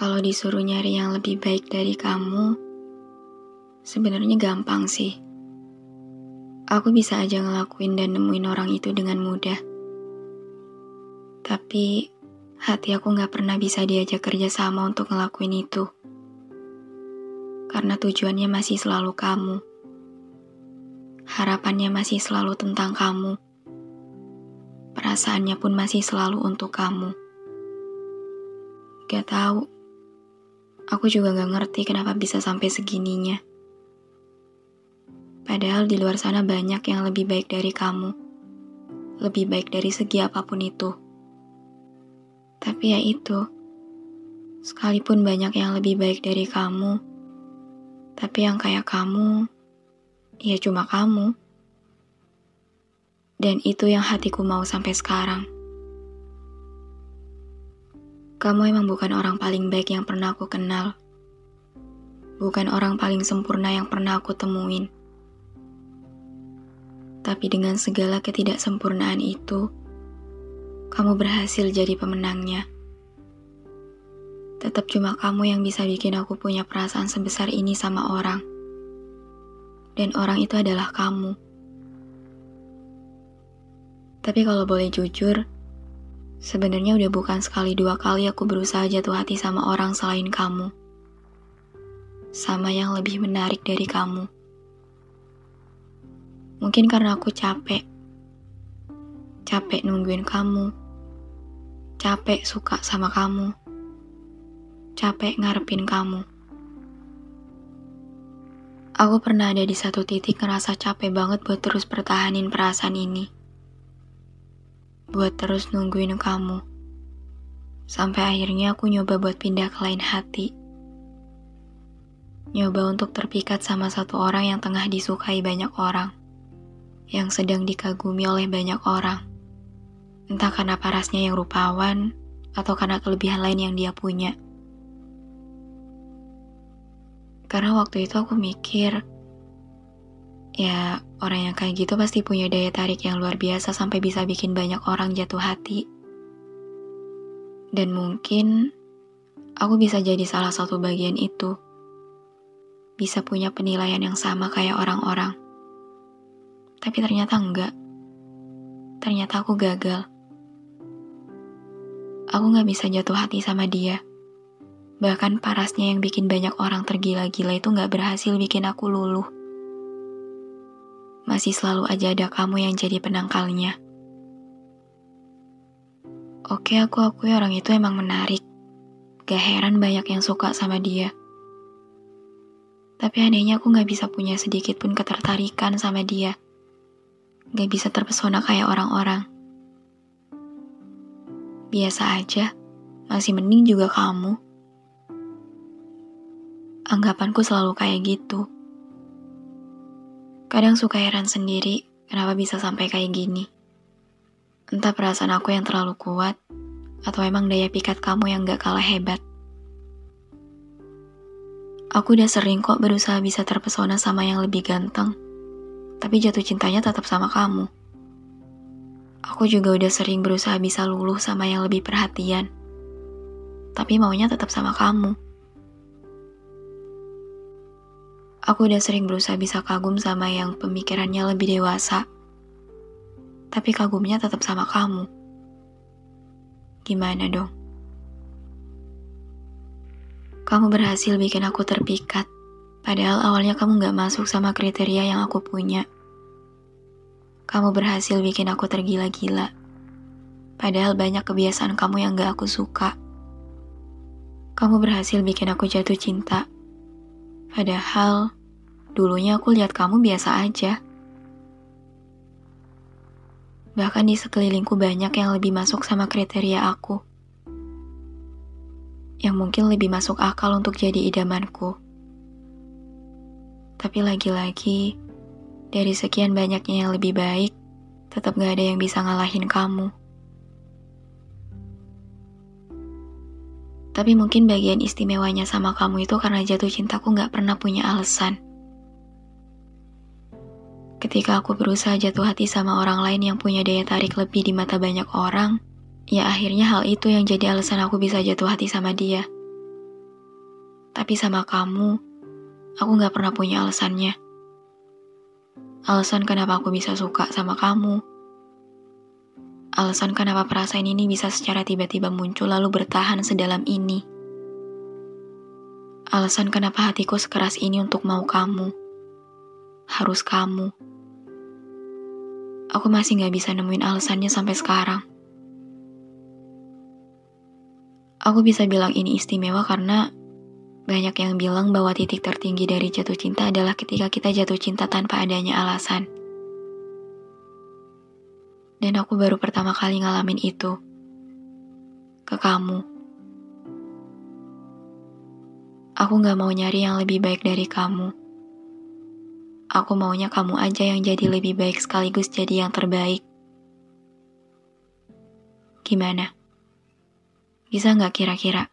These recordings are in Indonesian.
Kalau disuruh nyari yang lebih baik dari kamu, sebenarnya gampang sih. Aku bisa aja ngelakuin dan nemuin orang itu dengan mudah. Tapi hati aku gak pernah bisa diajak kerja sama untuk ngelakuin itu. Karena tujuannya masih selalu kamu. Harapannya masih selalu tentang kamu. Perasaannya pun masih selalu untuk kamu. Gak tahu Aku juga gak ngerti kenapa bisa sampai segininya. Padahal di luar sana banyak yang lebih baik dari kamu. Lebih baik dari segi apa pun itu. Tapi ya itu, sekalipun banyak yang lebih baik dari kamu, tapi yang kayak kamu, ya cuma kamu. Dan itu yang hatiku mau sampai sekarang. Kamu emang bukan orang paling baik yang pernah aku kenal. Bukan orang paling sempurna yang pernah aku temuin. Tapi dengan segala ketidaksempurnaan itu, kamu berhasil jadi pemenangnya. Tetap cuma kamu yang bisa bikin aku punya perasaan sebesar ini sama orang. Dan orang itu adalah kamu. Tapi kalau boleh jujur, Sebenarnya udah bukan sekali dua kali aku berusaha jatuh hati sama orang selain kamu. Sama yang lebih menarik dari kamu. Mungkin karena aku capek. Capek nungguin kamu. Capek suka sama kamu. Capek ngarepin kamu. Aku pernah ada di satu titik ngerasa capek banget buat terus pertahanin perasaan ini buat terus nungguin kamu. Sampai akhirnya aku nyoba buat pindah ke lain hati. Nyoba untuk terpikat sama satu orang yang tengah disukai banyak orang. Yang sedang dikagumi oleh banyak orang. Entah karena parasnya yang rupawan, atau karena kelebihan lain yang dia punya. Karena waktu itu aku mikir, Ya, orang yang kayak gitu pasti punya daya tarik yang luar biasa sampai bisa bikin banyak orang jatuh hati. Dan mungkin aku bisa jadi salah satu bagian itu. Bisa punya penilaian yang sama kayak orang-orang. Tapi ternyata enggak. Ternyata aku gagal. Aku gak bisa jatuh hati sama dia. Bahkan parasnya yang bikin banyak orang tergila-gila itu gak berhasil bikin aku luluh masih selalu aja ada kamu yang jadi penangkalnya. Oke, aku akui orang itu emang menarik. Gak heran banyak yang suka sama dia. Tapi anehnya aku gak bisa punya sedikit pun ketertarikan sama dia. Gak bisa terpesona kayak orang-orang. Biasa aja, masih mending juga kamu. Anggapanku selalu kayak gitu. Kadang suka heran sendiri kenapa bisa sampai kayak gini. Entah perasaan aku yang terlalu kuat, atau emang daya pikat kamu yang gak kalah hebat. Aku udah sering kok berusaha bisa terpesona sama yang lebih ganteng, tapi jatuh cintanya tetap sama kamu. Aku juga udah sering berusaha bisa luluh sama yang lebih perhatian. Tapi maunya tetap sama kamu. Aku udah sering berusaha bisa kagum sama yang pemikirannya lebih dewasa. Tapi kagumnya tetap sama kamu. Gimana dong? Kamu berhasil bikin aku terpikat. Padahal awalnya kamu gak masuk sama kriteria yang aku punya. Kamu berhasil bikin aku tergila-gila. Padahal banyak kebiasaan kamu yang gak aku suka. Kamu berhasil bikin aku jatuh cinta. Padahal dulunya aku lihat kamu biasa aja. Bahkan di sekelilingku banyak yang lebih masuk sama kriteria aku. Yang mungkin lebih masuk akal untuk jadi idamanku. Tapi lagi-lagi, dari sekian banyaknya yang lebih baik, tetap gak ada yang bisa ngalahin kamu. Tapi mungkin bagian istimewanya sama kamu itu karena jatuh cintaku gak pernah punya alasan. Ketika aku berusaha jatuh hati sama orang lain yang punya daya tarik lebih di mata banyak orang, ya akhirnya hal itu yang jadi alasan aku bisa jatuh hati sama dia. Tapi sama kamu, aku gak pernah punya alasannya alasan kenapa aku bisa suka sama kamu. Alasan kenapa perasaan ini bisa secara tiba-tiba muncul lalu bertahan sedalam ini. Alasan kenapa hatiku sekeras ini untuk mau kamu. Harus kamu. Aku masih gak bisa nemuin alasannya sampai sekarang. Aku bisa bilang ini istimewa karena banyak yang bilang bahwa titik tertinggi dari jatuh cinta adalah ketika kita jatuh cinta tanpa adanya alasan. Dan aku baru pertama kali ngalamin itu. Ke kamu. Aku gak mau nyari yang lebih baik dari kamu. Aku maunya kamu aja yang jadi lebih baik sekaligus jadi yang terbaik. Gimana? Bisa gak kira-kira?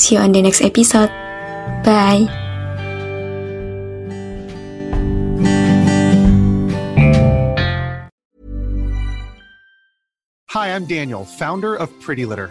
See you on the next episode. Bye. Hi, I'm Daniel, founder of Pretty Litter.